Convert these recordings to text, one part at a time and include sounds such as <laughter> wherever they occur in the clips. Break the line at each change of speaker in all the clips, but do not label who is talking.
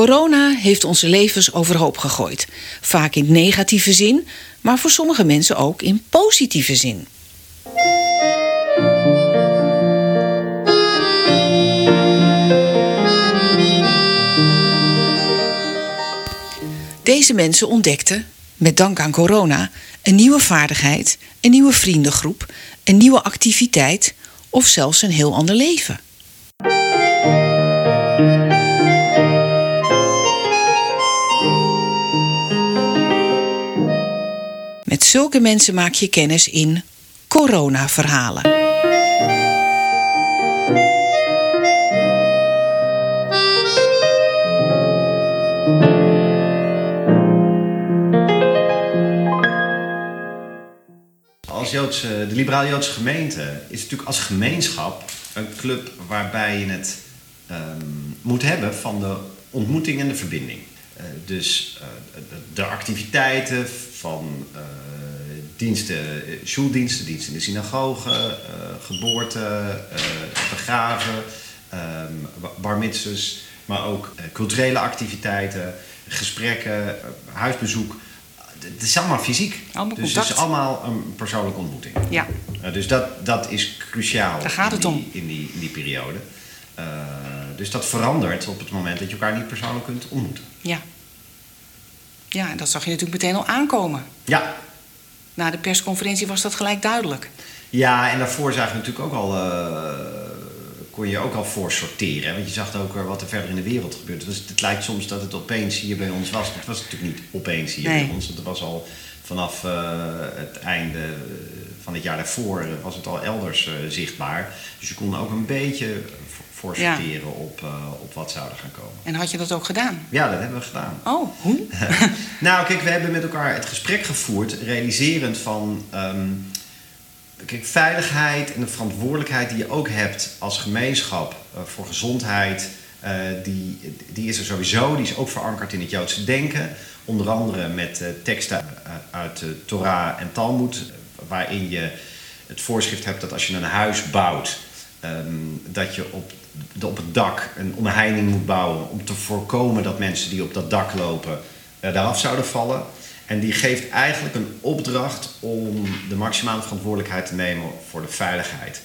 Corona heeft onze levens overhoop gegooid. Vaak in negatieve zin, maar voor sommige mensen ook in positieve zin. Deze mensen ontdekten, met dank aan corona, een nieuwe vaardigheid, een nieuwe vriendengroep, een nieuwe activiteit of zelfs een heel ander leven. Zulke mensen maak je kennis in corona-verhalen.
Als Joodse, de Liberaal-Joodse gemeente is natuurlijk als gemeenschap een club waarbij je het ehm, moet hebben van de ontmoeting en de verbinding. Uh, dus uh, de, activiteiten van uh, diensten, schooldiensten, diensten in de synagoge, geboorte, begraven, um, bar mitzvahs, maar ook culturele activiteiten, gesprekken, huisbezoek het is allemaal fysiek.
Allemaal
dus het is allemaal een persoonlijke ontmoeting.
Ja.
Uh, dus dat, dat is cruciaal
Daar gaat het
in,
om.
Die, in, die, in die periode. Uh, dus dat verandert op het moment dat je elkaar niet persoonlijk kunt ontmoeten.
Ja. Ja, en dat zag je natuurlijk meteen al aankomen.
Ja.
Na de persconferentie was dat gelijk duidelijk.
Ja, en daarvoor zagen we natuurlijk ook al... Uh, kon je ook al voor sorteren. Want je zag ook wat er verder in de wereld gebeurt. Dus het lijkt soms dat het opeens hier bij ons was. Het was natuurlijk niet opeens hier
nee.
bij ons. Het was al vanaf uh, het einde van het jaar daarvoor was het al elders uh, zichtbaar. Dus je kon ook een beetje voor sorteren ja. op, uh, op wat zou er gaan komen.
En had je dat ook gedaan?
Ja, dat hebben we gedaan.
Oh, hoe? <laughs>
nou, kijk, we hebben met elkaar het gesprek gevoerd, realiserend van... Um, Kijk, veiligheid en de verantwoordelijkheid die je ook hebt als gemeenschap uh, voor gezondheid, uh, die, die is er sowieso. Die is ook verankerd in het Joodse denken. Onder andere met teksten uit de Torah en Talmud, waarin je het voorschrift hebt dat als je een huis bouwt, um, dat je op, op het dak een omheining moet bouwen om te voorkomen dat mensen die op dat dak lopen daaraf zouden vallen. En die geeft eigenlijk een opdracht om de maximale verantwoordelijkheid te nemen voor de veiligheid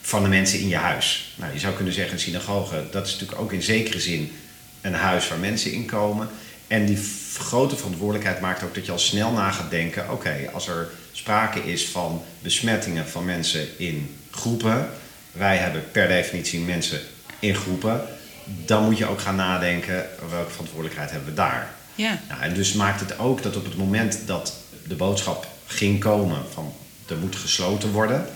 van de mensen in je huis. Nou, je zou kunnen zeggen, een synagoge, dat is natuurlijk ook in zekere zin een huis waar mensen in komen. En die grote verantwoordelijkheid maakt ook dat je al snel na gaat denken: oké, als er sprake is van besmettingen van mensen in groepen, wij hebben per definitie mensen in groepen, dan moet je ook gaan nadenken welke verantwoordelijkheid hebben we daar.
Ja.
Nou, en dus maakt het ook dat op het moment dat de boodschap ging komen van er moet gesloten worden,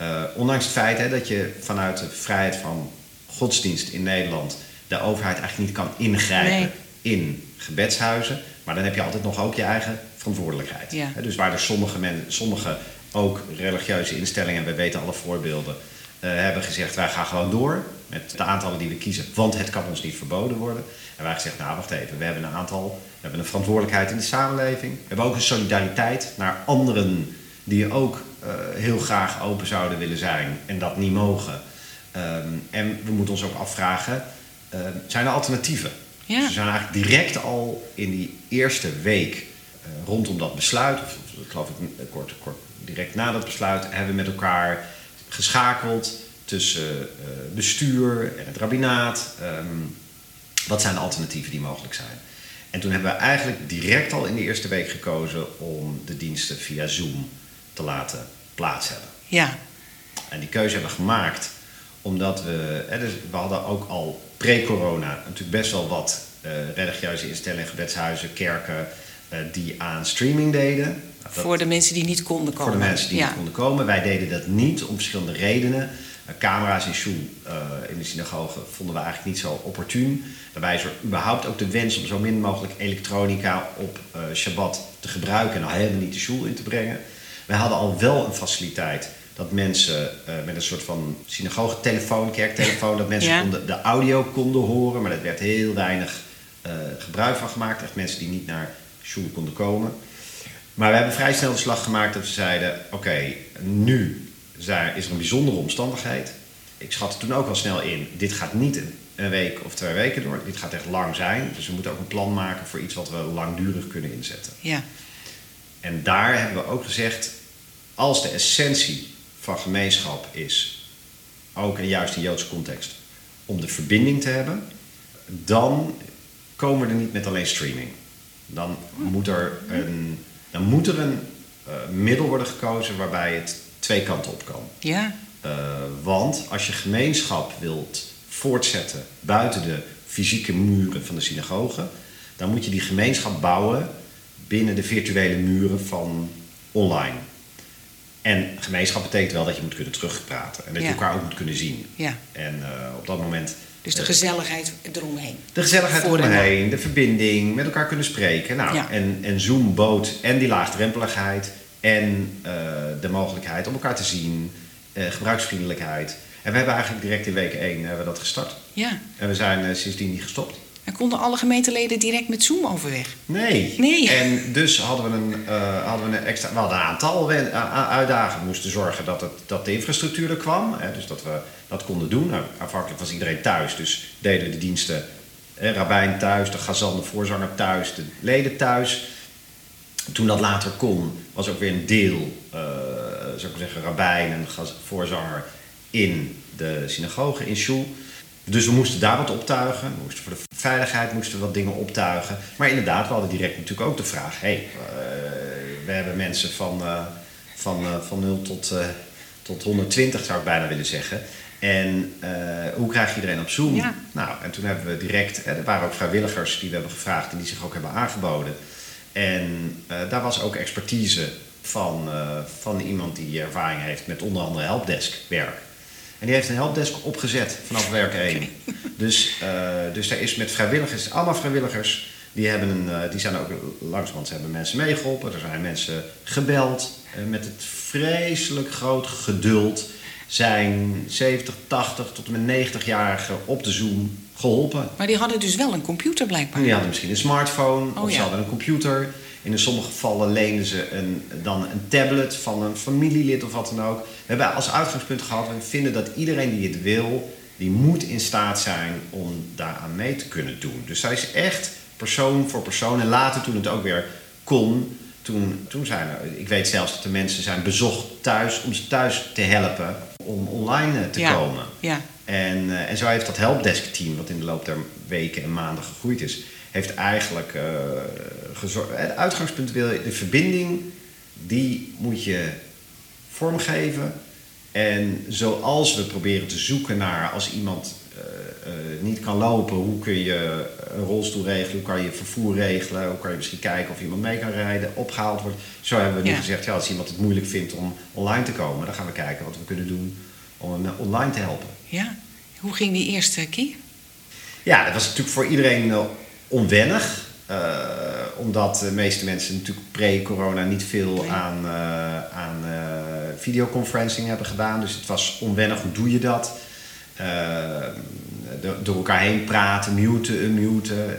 uh, ondanks het feit hè, dat je vanuit de vrijheid van godsdienst in Nederland de overheid eigenlijk niet kan ingrijpen
Nee.
in gebedshuizen, maar dan heb je altijd nog ook je eigen verantwoordelijkheid.
Ja.
Dus waar er sommige, men, sommige ook religieuze instellingen, en we weten alle voorbeelden, hebben gezegd wij gaan gewoon door met de aantallen die we kiezen, want het kan ons niet verboden worden. En wij hebben gezegd, nou wacht even, we hebben een aantal, we hebben een verantwoordelijkheid in de samenleving. We hebben ook een solidariteit naar anderen die ook uh, heel graag open zouden willen zijn en dat niet mogen. Um, en we moeten ons ook afvragen, uh, zijn er alternatieven?
Ja.
Dus we zijn eigenlijk direct al in die eerste week uh, rondom dat besluit, of, of geloof ik kort, kort direct na dat besluit, hebben we met elkaar geschakeld tussen uh, bestuur en het rabbinaat. Um, wat zijn de alternatieven die mogelijk zijn? En toen hebben we eigenlijk direct al in de eerste week gekozen om de diensten via Zoom te laten plaats hebben.
Ja.
En die keuze hebben we gemaakt omdat we, hè, dus we hadden ook al pre-corona natuurlijk best wel wat uh, religieuze instellingen, gebedshuizen, kerken die aan streaming deden.
Dat, voor de mensen die niet konden komen.
Voor de mensen die
ja.
niet konden komen. Wij deden dat niet om verschillende redenen. Uh, camera's in Shul, in de synagoge, vonden we eigenlijk niet zo opportun. Daarbij is er überhaupt ook de wens om zo min mogelijk elektronica op Shabbat te gebruiken en al helemaal niet de Shul in te brengen. Wij hadden al wel een faciliteit dat mensen uh, met een soort van synagoge telefoon, kerktelefoon, dat mensen
Ja.
konden, de audio konden horen, maar er werd heel weinig gebruik van gemaakt. Echt mensen die niet naar school konden komen. Maar we hebben vrij snel de slag gemaakt dat we zeiden: oké, okay, nu is er een bijzondere omstandigheid. ik schatte toen ook al snel in, dit gaat niet een week of twee weken door. Dit gaat echt lang zijn. Dus we moeten ook een plan maken voor iets wat we langdurig kunnen inzetten.
Ja.
En daar hebben we ook gezegd, als de essentie van gemeenschap is, ook in juist in Joodse context, om de verbinding te hebben, dan komen we er niet met alleen streaming. Dan moet er een, dan moet er een uh, middel worden gekozen waarbij het twee kanten op kan.
Ja.
Uh, want als je gemeenschap wilt voortzetten buiten de fysieke muren van de synagoge, dan moet je die gemeenschap bouwen binnen de virtuele muren van online. En gemeenschap betekent wel dat je moet kunnen terugpraten. En dat je elkaar ook moet kunnen zien.
Ja.
En eh, op dat moment...
Dus de gezelligheid eromheen.
de gezelligheid
Voor en
omheen, de verbinding, met elkaar kunnen spreken. Nou,
Ja.
en, en Zoom bood en die laagdrempeligheid en eh, de mogelijkheid om elkaar te zien, eh, gebruiksvriendelijkheid. En we hebben eigenlijk direct in week 1 hebben we dat gestart.
Ja.
En we zijn eh, sindsdien niet gestopt.
En konden alle gemeenteleden direct met Zoom overweg?
Nee.
Nee.
En dus hadden we een, eh, hadden we een extra. We hadden een aantal uitdagingen. We moesten zorgen dat, het, dat de infrastructuur er kwam. Hè, dus dat we dat konden doen. Nou, afhankelijk was iedereen thuis. Dus deden we de diensten. Hè, Rabijn thuis, de Gazan, de voorzanger thuis, de leden thuis. Toen dat later kon, was ook weer een deel, eh zou ik zeggen, rabbijn en voorzanger in de synagoge in Shul. Dus we moesten daar wat optuigen. We moesten voor de veiligheid moesten we wat dingen optuigen. Maar inderdaad, we hadden direct natuurlijk ook de vraag: hey, eh, we hebben mensen van, eh, van, eh, van 0 tot, tot 120, zou ik bijna willen zeggen. En hoe krijg je iedereen op Zoom?
Ja.
Nou, en toen hebben we direct, hè, er waren ook vrijwilligers die we hebben gevraagd en die zich ook hebben aangeboden. En daar was ook expertise van, van iemand die ervaring heeft met onder andere helpdesk werk. En die heeft een helpdesk opgezet vanaf werk 1. Dus, eh, dus daar is met vrijwilligers, allemaal vrijwilligers, die, hebben een, eh, die zijn ook langzamerhand hebben mensen meegeholpen. Er zijn mensen gebeld. Eh, met het vreselijk groot geduld zijn 70, 80 tot en met 90-jarigen op de Zoom geholpen.
Maar die hadden dus wel een computer blijkbaar.
Die hadden misschien een smartphone
Oh,
of ze hadden een computer. In sommige gevallen leenden ze een, dan een tablet van een familielid of wat dan ook. We hebben als uitgangspunt gehad, we vinden dat iedereen die het wil, die moet in staat zijn om daaraan mee te kunnen doen. Dus zij is echt persoon voor persoon. En later toen het ook weer kon, toen, toen zijn er, ik weet zelfs dat de mensen zijn bezocht thuis om ze thuis te helpen om online eh, te
Ja.
komen.
Ja.
En, eh, en zo heeft dat helpdesk-team, wat in de loop der weken en maanden gegroeid is, heeft eigenlijk eh gezorgd. Het uitgangspunt wil je, de verbinding, die moet je vormgeven. En zoals we proberen te zoeken naar als iemand eh, eh, niet kan lopen, hoe kun je een rolstoel regelen, hoe kan je vervoer regelen, hoe kan je misschien kijken of iemand mee kan rijden, opgehaald wordt. Zo hebben we nu
Ja.
gezegd, ja, als iemand het moeilijk vindt om online te komen, dan gaan we kijken wat we kunnen doen om hem eh, online te helpen.
ja. Hoe ging die eerste keer?
Ja, dat was natuurlijk voor iedereen eh, onwennig. eh, omdat de meeste mensen natuurlijk pre-corona niet veel
Nee.
aan, eh, aan eh, videoconferencing hebben gedaan. Dus het was onwennig. Hoe doe je dat? Do- door elkaar heen praten, muten, unmuten.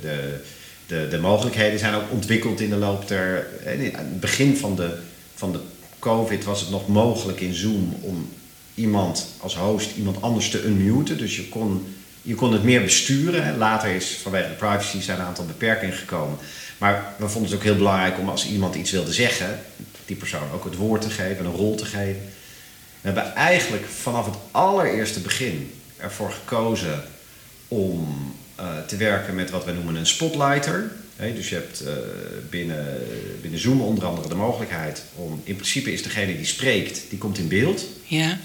de, de, de mogelijkheden zijn ook ontwikkeld in de loop der... In het begin van de, van de COVID was het nog mogelijk in Zoom om iemand als host iemand anders te unmuten. Dus je kon, je kon het meer besturen. Later is vanwege de privacy zijn een aantal beperkingen gekomen. Maar we vonden het ook heel belangrijk om als iemand iets wilde zeggen, die persoon ook het woord te geven, een rol te geven. We hebben eigenlijk vanaf het allereerste begin ervoor gekozen om eh, te werken met wat we noemen een spotlighter. Dus je hebt eh, binnen, binnen Zoom onder andere de mogelijkheid om... In principe is degene die spreekt, die komt in beeld.
Ja.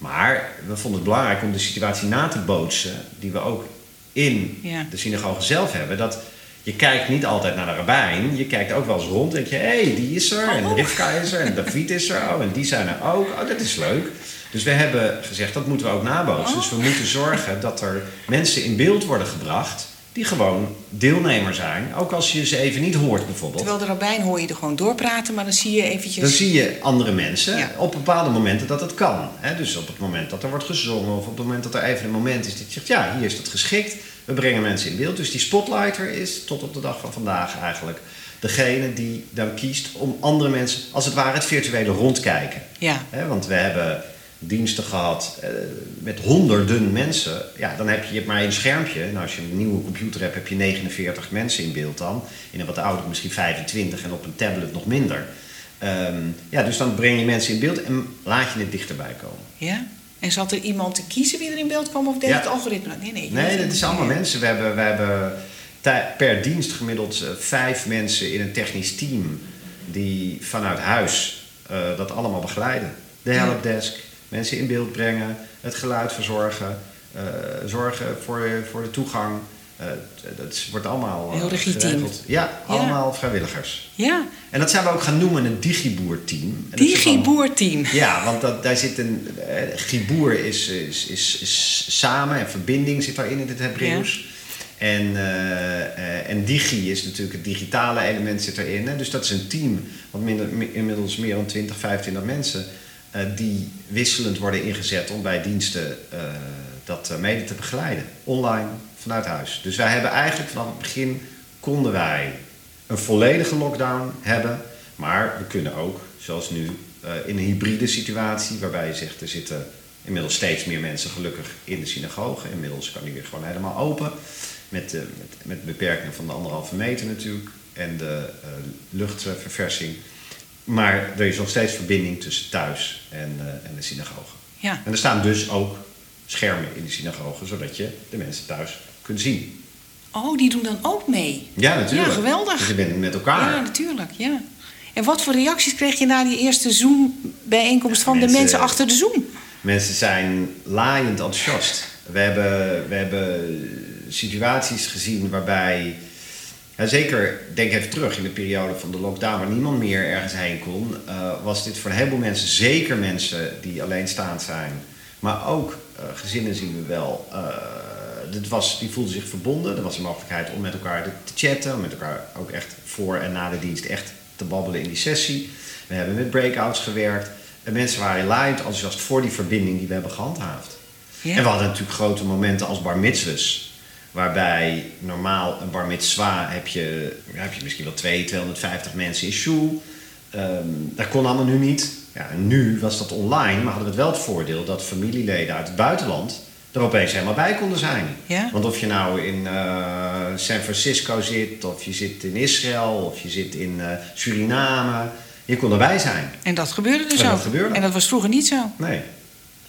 Maar we vonden het belangrijk om de situatie na te bootsen... die we ook in
Ja.
de synagoge zelf hebben. Dat je kijkt niet altijd naar de rabbijn. Je kijkt ook wel eens rond en denk je... hé, hey, die is er en
Oh.
Rivka is er en David is er. Oh, en die zijn er ook. Oh, dat is leuk. Dus we hebben gezegd, dat moeten we ook nabootsen.
Oh.
Dus we moeten zorgen dat er mensen in beeld worden gebracht... die gewoon deelnemer zijn. Ook als je ze even niet hoort bijvoorbeeld.
Terwijl de rabbijn hoor je er gewoon doorpraten, maar dan zie je eventjes...
Dan zie je andere mensen
Ja.
op bepaalde momenten dat het kan. Hè? Dus op het moment dat er wordt gezongen of op het moment dat er even een moment is dat je zegt, ja, hier is dat geschikt. We brengen mensen in beeld. Dus die spotlighter is tot op de dag van vandaag eigenlijk degene die dan kiest om andere mensen, als het ware, het virtuele rondkijken.
Ja.
Hè? Want we hebben diensten gehad eh, met honderden mensen. Ja, dan heb je, je hebt maar één schermpje. Nou, als je een nieuwe computer hebt, heb je 49 mensen in beeld dan. In een wat ouder misschien 25 en op een tablet nog minder. Ehm, ja, dus dan breng je mensen in beeld en laat je het dichterbij komen.
Ja? En zat er iemand te kiezen wie er in beeld kwam of deed
Ja.
het algoritme? Nee, nee.
Nee, dat is allemaal mensen. We hebben, we hebben per dienst gemiddeld eh, vijf mensen in een technisch team die vanuit huis eh, dat allemaal begeleiden. De helpdesk, mensen in beeld brengen, het geluid verzorgen, eh, zorgen voor, voor de toegang. Eh, dat wordt allemaal eh,
Heel
geregeld. Ja,
Ja.
allemaal vrijwilligers.
Ja,
En dat zijn we ook gaan noemen een digiboer-team. En
digiboerteam.
ja, want dat, daar zit een. Giboer is, is, is, is samen en verbinding zit daarin in het Hebreeuws. En, eh, eh, en digi is natuurlijk het digitale element zit erin. Hè? Dus dat is een team, wat minder, inmiddels meer dan 20, 25 mensen, die wisselend worden ingezet om bij diensten eh, dat eh, mede te begeleiden. Online, vanuit huis. Dus wij hebben eigenlijk vanaf het begin konden wij een volledige lockdown hebben. Maar we kunnen ook, zoals nu, eh, in een hybride situatie, waarbij je zegt er zitten inmiddels steeds meer mensen gelukkig in de synagoge. Inmiddels kan die weer gewoon helemaal open. Met, eh, met, beperkingen van de anderhalve meter natuurlijk en de eh, luchtverversing. Maar er is nog steeds verbinding tussen thuis en, eh, en de synagoge.
Ja.
En er staan dus ook schermen in de synagoge, zodat je de mensen thuis kunt zien.
Oh, die doen dan ook mee.
Ja, natuurlijk.
Ja, geweldig.
Dus je bent met elkaar.
Ja, natuurlijk. Ja. En wat voor reacties kreeg je na die eerste Zoom-bijeenkomst van de
Mensen-
mensen achter de Zoom?
Mensen zijn laaiend enthousiast. We hebben, we hebben situaties gezien waarbij. Zeker, denk even terug in de periode van de lockdown, waar niemand meer ergens heen kon. eh, was dit voor een heleboel mensen, zeker mensen die alleenstaand zijn, maar ook eh, gezinnen zien we wel. eh, dit was, die voelden zich verbonden. Er was een mogelijkheid om met elkaar te chatten, om met elkaar ook echt voor en na de dienst echt te babbelen in die sessie. We hebben met breakouts gewerkt. En mensen waren laaiend enthousiast voor die verbinding die we hebben gehandhaafd.
Ja.
En we hadden natuurlijk grote momenten als bar mitzvahs. Waarbij normaal een bar mitzwa heb je, heb je misschien wel 200, 250 mensen in shul. Ehm, dat kon allemaal nu niet. Ja, en nu was dat online, maar hadden we het wel het voordeel dat familieleden uit het buitenland er opeens helemaal bij konden zijn.
Ja.
Want of je nou in eh, San Francisco zit, of je zit in Israël, of je zit in eh, Suriname, je kon erbij zijn.
En dat gebeurde dus
En dat
ook.
gebeurde.
En dat was vroeger niet zo.
Nee.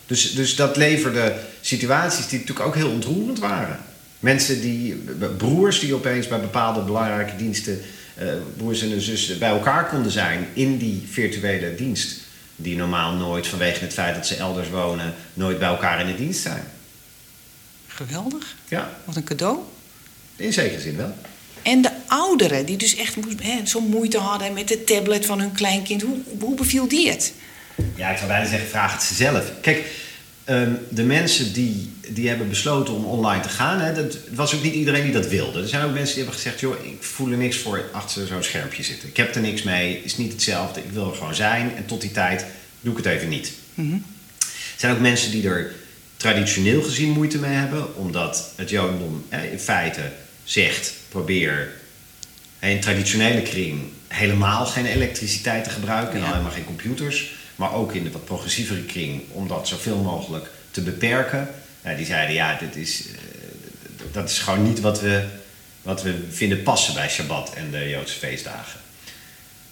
Dus, dus dat leverde situaties die natuurlijk ook heel ontroerend waren. Mensen die, broers die opeens bij bepaalde belangrijke diensten, eh, broers en zussen, bij elkaar konden zijn in die virtuele dienst. Die normaal nooit vanwege het feit dat ze elders wonen, nooit bij elkaar in de dienst zijn.
Geweldig.
Ja,
Wat een cadeau.
in zekere zin wel.
En de ouderen, die dus echt zo'n moeite hadden met de tablet van hun kleinkind. Hoe, hoe beviel die het?
Ja, ik zou bijna zeggen, vraag het ze zelf. Kijk, ehm, de mensen die, die hebben besloten om online te gaan, hè, dat was ook niet iedereen die dat wilde. Er zijn ook mensen die hebben gezegd, joh, ik voel er niks voor achter zo'n schermpje zitten. Ik heb er niks mee, is niet hetzelfde, ik wil er gewoon zijn en tot die tijd doe ik het even niet.
Mhm.
Er zijn ook mensen die er traditioneel gezien moeite mee hebben, omdat het Jodendom in feite zegt, probeer in traditionele kring helemaal geen elektriciteit te gebruiken en
Ja.
helemaal geen computers. Maar ook in de wat progressievere kring om dat zoveel mogelijk te beperken. Ja, die zeiden ja, dit is, eh, dat is gewoon niet wat we, wat we vinden passen bij Shabbat en de Joodse feestdagen.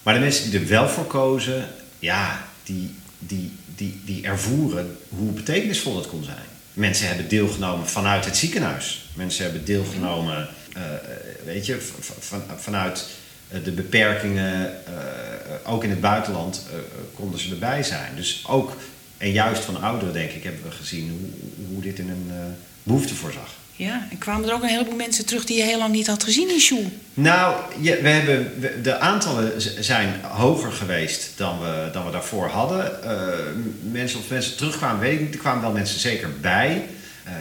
Maar de mensen die er wel voor kozen, ja, die, die, die, die ervoeren hoe betekenisvol het kon zijn. Mensen hebben deelgenomen vanuit het ziekenhuis. Mensen hebben deelgenomen, eh, eh, weet je, van, vanuit de beperkingen, eh, ook in het buitenland eh, konden ze erbij zijn. Dus ook, en juist van ouderen denk ik, hebben we gezien hoe, hoe dit in een eh, behoefte voorzag.
Ja, en kwamen er ook een heleboel mensen terug die je heel lang niet had gezien in Sjoel.
Nou, we hebben, we- de aantallen zijn hoger geweest dan we, dan we daarvoor hadden. Eh, mensen, of mensen terugkwamen, weet ik niet. Er kwamen wel mensen zeker bij. Eh, eh,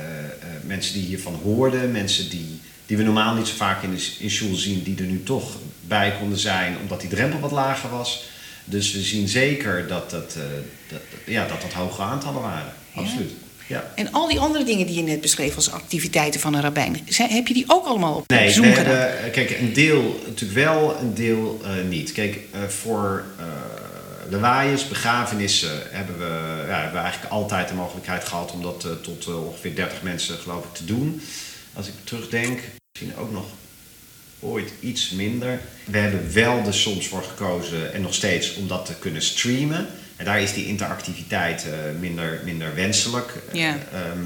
mensen die hiervan hoorden. Mensen die, die we normaal niet zo vaak in, in Sjoel zien. Die er nu toch bij konden zijn, omdat die drempel wat lager was. Dus we zien zeker dat dat, eh, dat, ja, dat, dat hoge aantallen waren.
Ja.
Absoluut. Ja.
En al die andere dingen die je net beschreef als activiteiten van een rabbijn, zijn- heb je die ook allemaal op
Nee,
Zoom gedaan?
hebben, kijk, een deel natuurlijk wel, een deel eh, niet. Kijk, eh, voor eh, lawaaiers, begrafenissen hebben we, ja, hebben we eigenlijk altijd de mogelijkheid gehad om dat tot ongeveer 30 mensen geloof ik te doen. Als ik terugdenk, misschien ook nog ooit iets minder. We hebben wel er soms voor gekozen, en nog steeds, om dat te kunnen streamen. En daar is die interactiviteit minder, minder wenselijk.
Ja.
Ehm,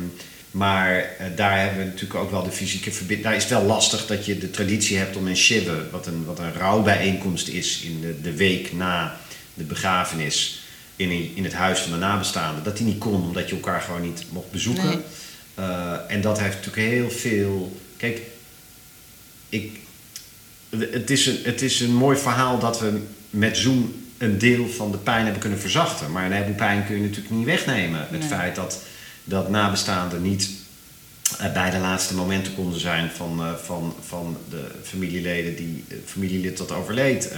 maar uh, daar hebben we natuurlijk ook wel de fysieke verbinding. Daar is het wel lastig dat je de traditie hebt om een shibbe, wat een, wat een rouwbijeenkomst is in de, de week na de begrafenis in, in het huis van de nabestaanden, dat die niet kon omdat je elkaar gewoon niet mocht bezoeken.
Nee.
Uh, en dat heeft natuurlijk heel veel. Kijk, ik, het, is een, het is een mooi verhaal dat we met Zoom een deel van de pijn hebben kunnen verzachten. Maar een heleboel pijn kun je natuurlijk niet wegnemen. Het
Nee.
feit dat dat nabestaanden niet eh, bij de laatste momenten konden zijn van, eh, van, van de familieleden die eh, familielid dat overleed.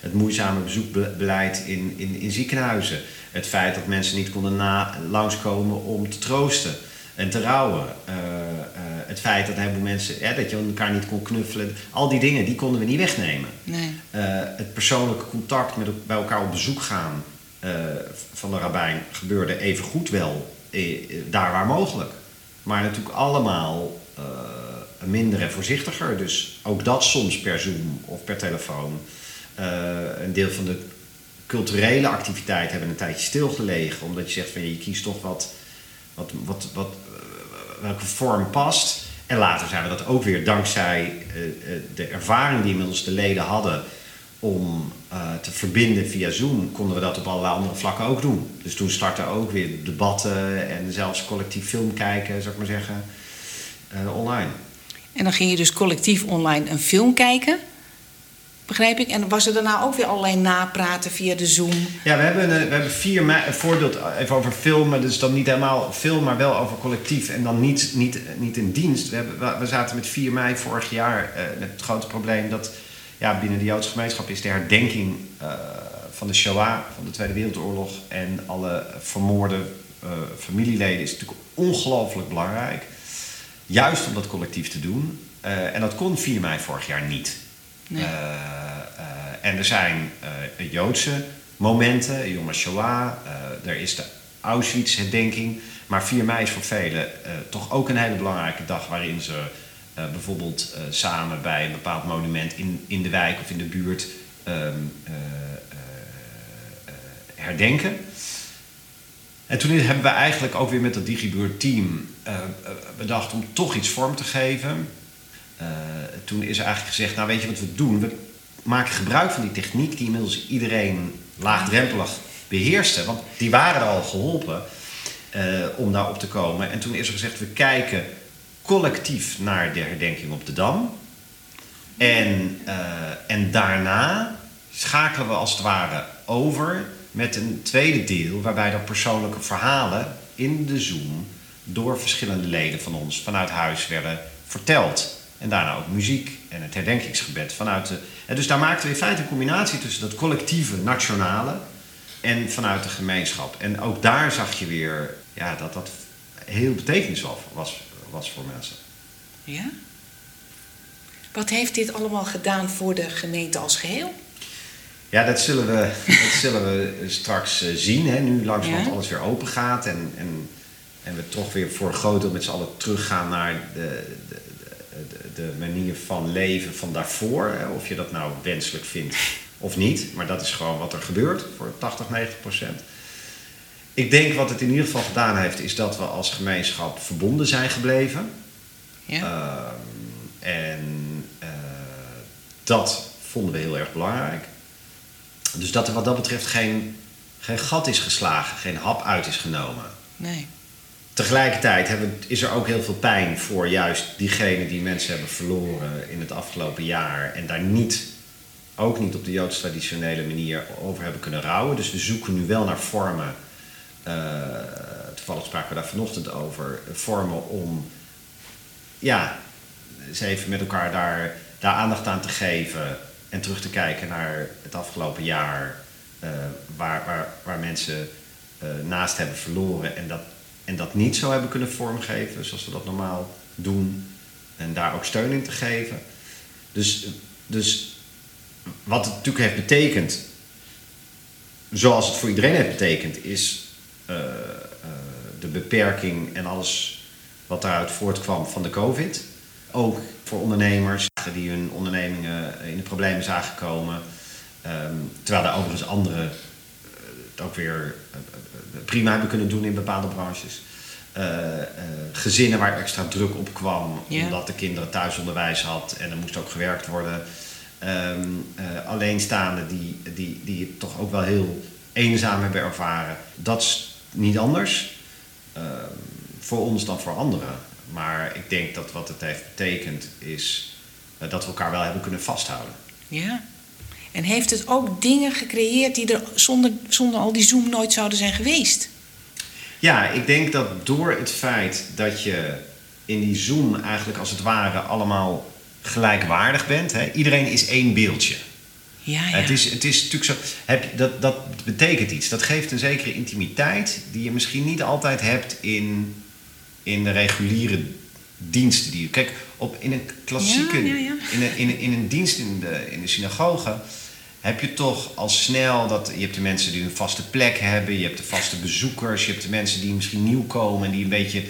Het moeizame bezoekbeleid in, in, in ziekenhuizen. Het feit dat mensen niet konden na, langskomen om te troosten en te rouwen. Eh, eh, het feit dat een heleboel mensen, ja, dat je elkaar niet kon knuffelen. Al die dingen, die konden we niet wegnemen.
Nee.
Eh, het persoonlijke contact met bij elkaar op bezoek gaan van de rabbijn gebeurde even goed wel daar waar mogelijk. Maar natuurlijk allemaal minder en voorzichtiger. Dus ook dat soms per Zoom of per telefoon. Een deel van de culturele activiteiten hebben een tijdje stilgelegen. Omdat je zegt van je kiest toch wat, wat, wat, wat, eh, welke vorm past. En later zijn we dat ook weer dankzij eh, eh, de ervaring die inmiddels de leden hadden om te verbinden via Zoom, konden we dat op allerlei andere vlakken ook doen. Dus toen startten ook weer debatten en zelfs collectief film kijken, zou ik maar zeggen, online.
En dan ging je dus collectief online een film kijken. Begrijp ik? En was er daarna ook weer allerlei napraten via de Zoom?
Ja, we hebben, een, we hebben vier een voorbeeld even over filmen. Dus dan niet helemaal film, maar wel over collectief. En dan niet, niet, niet in dienst. We, hebben, we- zaten met 4 mei vorig jaar eh, met het grote probleem dat ja, binnen de Joodse gemeenschap is de herdenking eh, van de Shoah, van de Tweede Wereldoorlog en alle vermoorde eh, familieleden is natuurlijk ongelooflijk belangrijk. Juist om dat collectief te doen. Eh, en dat kon 4 mei vorig jaar niet. Eh, eh, en er zijn eh, Joodse momenten, Yom HaShoah, er is de Auschwitz-herdenking. Maar 4 mei is voor velen toch ook een hele belangrijke dag waarin ze bijvoorbeeld samen bij een bepaald monument in, in de wijk of in de buurt ehm, eh, eh, eh, herdenken. En toen hebben we eigenlijk ook weer met dat DigiBuurt-team eh, eh, bedacht om toch iets vorm te geven. Eh, toen is er eigenlijk gezegd, nou weet je wat we doen? We maken gebruik van die techniek die inmiddels iedereen laagdrempelig beheerste. Want die waren al geholpen eh, om daar op te komen. En toen is er gezegd, we kijken collectief naar de herdenking op de Dam. En, eh, en daarna schakelen we als het ware over met een tweede deel, waarbij er persoonlijke verhalen in de Zoom door verschillende leden van ons vanuit huis werden verteld. En daarna ook muziek en het herdenkingsgebed vanuit de. En dus daar maakten we in feite een combinatie tussen dat collectieve, nationale en vanuit de gemeenschap. En ook daar zag je weer ja, dat dat heel betekenisvol was, was voor mensen.
Ja? Wat heeft dit allemaal gedaan voor de gemeente als geheel?
Ja, dat zullen we, dat <laughs> zullen we straks eh, zien. Hè. Nu langzamerhand
Ja.
alles weer open gaat en, en, en we toch weer voor een groot deel met z'n allen teruggaan naar de, de, de, manier van leven van daarvoor. Hè. Of je dat nou wenselijk vindt of niet. Maar dat is gewoon wat er gebeurt voor 80, 90 procent. Ik denk wat het in ieder geval gedaan heeft, is dat we als gemeenschap verbonden zijn gebleven.
Ja?
Ehm, en eh, dat vonden we heel erg belangrijk. Dus dat er wat dat betreft geen, geen gat is geslagen, geen hap uit is genomen.
nee.
Tegelijkertijd hebben, is er ook heel veel pijn voor juist diegenen die mensen hebben verloren in het afgelopen jaar. En daar niet, ook niet op de Joods traditionele manier over hebben kunnen rouwen. Dus we zoeken nu wel naar vormen. eh, toevallig spraken we daar vanochtend over. Vormen om ja, eens even met elkaar daar, daar aandacht aan te geven. En terug te kijken naar het afgelopen jaar. eh, waar, waar, waar mensen eh, naast hebben verloren. En dat, en dat niet zo hebben kunnen vormgeven zoals we dat normaal doen. En daar ook steun in te geven. Dus, dus wat het natuurlijk heeft betekend. zoals het voor iedereen heeft betekend, is eh, eh, de beperking en alles wat daaruit voortkwam van de COVID. Ook voor ondernemers die hun ondernemingen in de problemen zagen komen. Ehm, terwijl er overigens anderen het ook weer prima hebben kunnen doen in bepaalde branches. gezinnen waar extra druk op kwam, omdat de kinderen thuisonderwijs had en er moest ook gewerkt worden. Um, uh, alleenstaanden die, die, die het toch ook wel heel eenzaam hebben ervaren. Dat is niet anders ehm, voor ons dan voor anderen. Maar ik denk dat wat het heeft betekend is dat we elkaar wel hebben kunnen vasthouden.
Ja. En heeft het ook dingen gecreëerd die er zonder, zonder al die Zoom nooit zouden zijn geweest?
Ja, ik denk dat door het feit dat je in die Zoom eigenlijk als het ware allemaal gelijkwaardig bent. Hè? Iedereen is één beeldje.
Ja, ja.
Het, is, het is natuurlijk zo. Heb, dat, dat betekent iets. Dat geeft een zekere intimiteit die je misschien niet altijd hebt in, in de reguliere diensten die je. Kijk, op, in een klassieke.
Ja,
in, een, in, een, in een dienst in de, in de synagoge heb je toch al snel dat je hebt de mensen die een vaste plek hebben, je hebt de vaste bezoekers, je hebt de mensen die misschien nieuw komen en die een beetje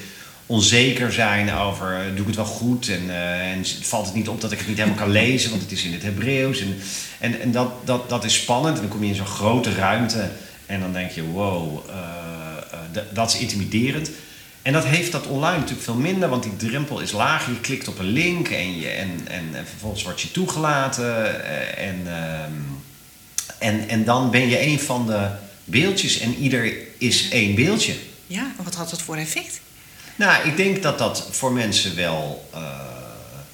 onzeker zijn over doe ik het wel goed en, uh, en valt het niet op dat ik het niet helemaal kan lezen, want het is in het Hebreeuws. En, en, en dat, dat, dat is spannend en dan kom je in zo'n grote ruimte en dan denk je wow, uh, dat is intimiderend. En dat heeft dat online natuurlijk veel minder, want die drempel is laag. Je klikt op een link en, je, en, en, en vervolgens word je toegelaten. En, ehm, en, en dan ben je een van de beeldjes en ieder is één beeldje.
Ja, en wat had dat voor effect?
Nou, ik denk dat dat voor mensen wel uh,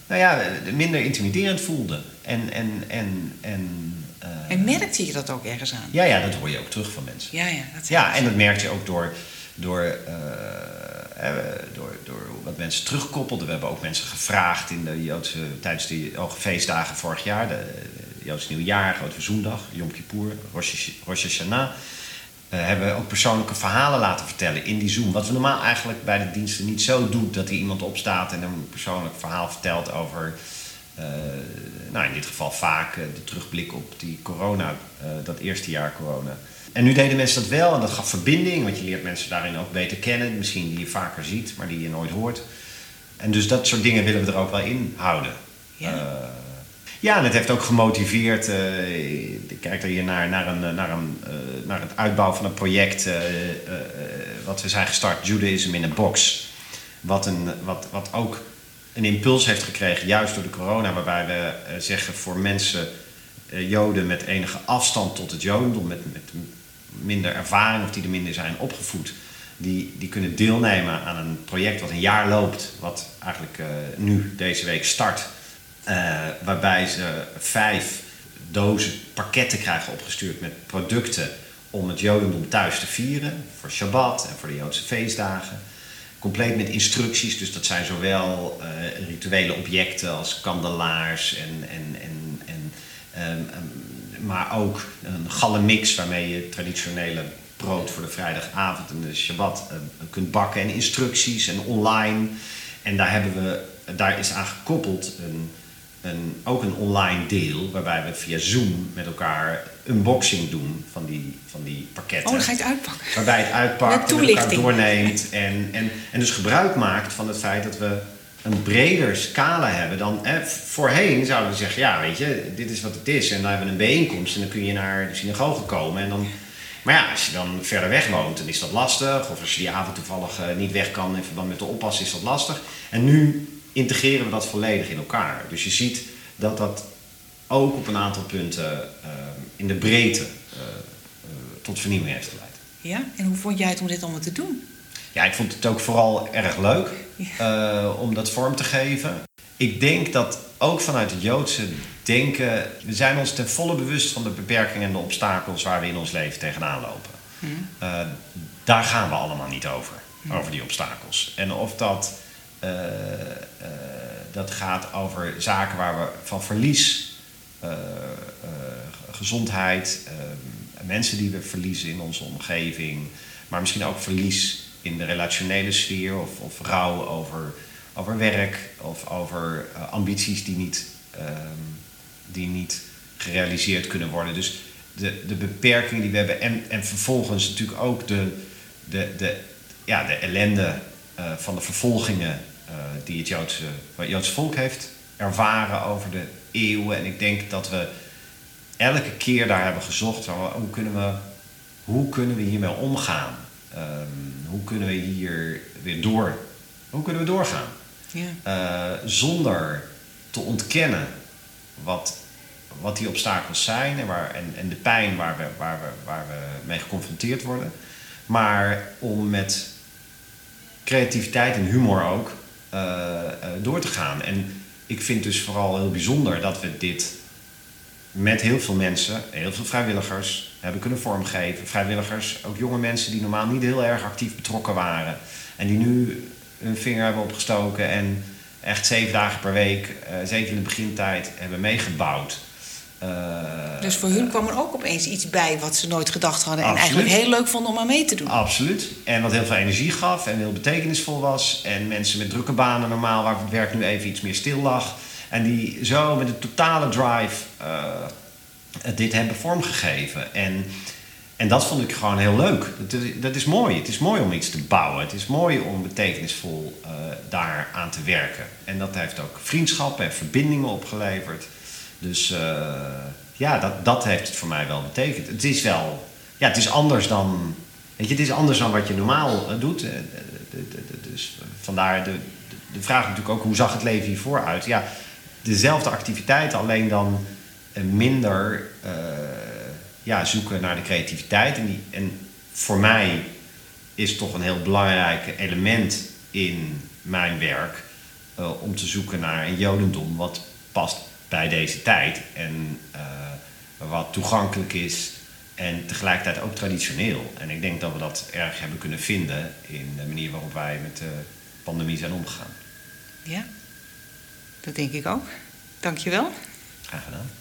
nou ja, minder intimiderend voelde. En, en, en, en,
uh, en merkte je dat ook ergens aan?
Ja, ja, dat hoor je ook terug van mensen.
Ja, ja, dat
ja en dat merk je ook door, door, uh, door, door wat mensen terugkoppelden. We hebben ook mensen gevraagd in de Joodse, tijdens de feestdagen vorig jaar. De, Joodse Nieuwjaar, Grote Verzoendag, Yom Kippur, Rosh Hashanah uh, hebben we ook persoonlijke verhalen laten vertellen in die Zoom. Wat we normaal eigenlijk bij de diensten niet zo doen. Dat er iemand opstaat en een persoonlijk verhaal vertelt over... Uh, nou, in dit geval vaak uh, de terugblik op die corona, dat eerste jaar corona. En nu deden mensen dat wel en dat gaf verbinding. Want je leert mensen daarin ook beter kennen. Misschien die je vaker ziet, maar die je nooit hoort. En dus dat soort dingen willen we er ook wel in houden.
Ja.
Ja, en het heeft ook gemotiveerd. Uh, ik kijk er hier naar, naar, een, naar, een, uh, naar het uitbouwen van een project. Wat we zijn gestart, Judaism in a Box. Wat, een, wat, wat ook een impuls heeft gekregen, juist door de corona. Waarbij we zeggen voor mensen, Joden met enige afstand tot het Jodendom, met, met minder ervaring of die er minder zijn opgevoed. Die, die kunnen deelnemen aan een project wat een jaar loopt. Wat eigenlijk nu deze week start. Uh, waarbij ze vijf dozen pakketten krijgen opgestuurd met producten om het Jodendom thuis te vieren. Voor Shabbat en voor de Joodse feestdagen. Compleet met instructies, dus dat zijn zowel uh, rituele objecten als kandelaars en, en, en, en um, um, maar ook een gallemix waarmee je traditionele brood voor de vrijdagavond en de Shabbat uh, kunt bakken en instructies en online. En daar, hebben we, daar is aan gekoppeld een een, ook een online deel waarbij we via Zoom met elkaar unboxing doen van die, van die pakketten.
Oh, dan ga je het uitpakken.
Waarbij je het uitpakt en elkaar doorneemt en, en, en dus gebruik maakt van het feit dat we een breder scala hebben dan... Eh, voorheen zouden we zeggen, ja weet je, dit is wat het is en dan hebben we een bijeenkomst en dan kun je naar de synagoge komen en dan... Maar ja, als je dan verder weg woont, dan is dat lastig. Of als je die avond toevallig uh, niet weg kan in verband met de oppas, is dat lastig. En nu integreren we dat volledig in elkaar. Dus je ziet dat dat ook op een aantal punten uh, in de breedte uh, tot vernieuwing heeft geleid.
Ja, en hoe vond jij het om dit allemaal te doen?
Ja, ik vond het ook vooral erg leuk ja. om dat vorm te geven. Ik denk dat ook vanuit het Joodse denken, we zijn ons ten volle bewust van de beperkingen en de obstakels waar we in ons leven tegenaan lopen. Hmm. daar gaan we allemaal niet over, hmm. over die obstakels. En of dat uh, uh, dat gaat over zaken waar we van verlies, gezondheid, mensen die we verliezen in onze omgeving, maar misschien ook verlies in de relationele sfeer of, of rouw over, over werk of over ambities die niet, ehm, die niet gerealiseerd kunnen worden. Dus de, de beperkingen die we hebben. En, en vervolgens natuurlijk ook de, de, de, ja, de ellende eh, van de vervolgingen uh, die het Joodse, het Joodse volk heeft ervaren over de eeuwen. En ik denk dat we elke keer daar hebben gezocht. Hoe kunnen we, hoe kunnen we hiermee omgaan? Um, hoe kunnen we hier weer door? Hoe kunnen we doorgaan? Ja. Uh, zonder te ontkennen wat, wat die obstakels zijn en, waar, en, en de pijn waar we, waar, we, waar we mee geconfronteerd worden. Maar om met creativiteit en humor ook uh, uh, door te gaan. En ik vind dus vooral heel bijzonder dat we dit met heel veel mensen, heel veel vrijwilligers, hebben kunnen vormgeven. Vrijwilligers, ook jonge mensen die normaal niet heel erg actief betrokken waren. En die nu hun vinger hebben opgestoken en echt zeven dagen per week, uh, zeker in de begintijd, hebben meegebouwd.
Uh, dus voor hun kwam er ook opeens iets bij wat ze nooit gedacht hadden. Absoluut. En eigenlijk heel leuk vonden om aan mee te doen.
Absoluut. En wat heel veel energie gaf en heel betekenisvol was. En mensen met drukke banen normaal, waar het werk nu even iets meer stil lag. En die zo met een totale drive uh, dit hebben vormgegeven. En, en dat vond ik gewoon heel leuk. Dat is, dat is mooi. Het is mooi om iets te bouwen. Het is mooi om betekenisvol uh, daar aan te werken. En dat heeft ook vriendschappen en verbindingen opgeleverd. Dus uh, ja, dat, dat heeft het voor mij wel betekend. Het is wel, ja, het is anders dan, weet je, het is anders dan wat je normaal doet. Dus vandaar de, de vraag natuurlijk ook, hoe zag het leven hiervoor uit? Ja, dezelfde activiteit, alleen dan minder uh, ja, zoeken naar de creativiteit. En, die, en voor mij is toch een heel belangrijk element in mijn werk uh, om te zoeken naar een jodendom wat past bij deze tijd en uh, wat toegankelijk is en tegelijkertijd ook traditioneel. En ik denk dat we dat erg hebben kunnen vinden in de manier waarop wij met de pandemie zijn omgegaan.
Ja, dat denk ik ook. Dankjewel.
Graag gedaan.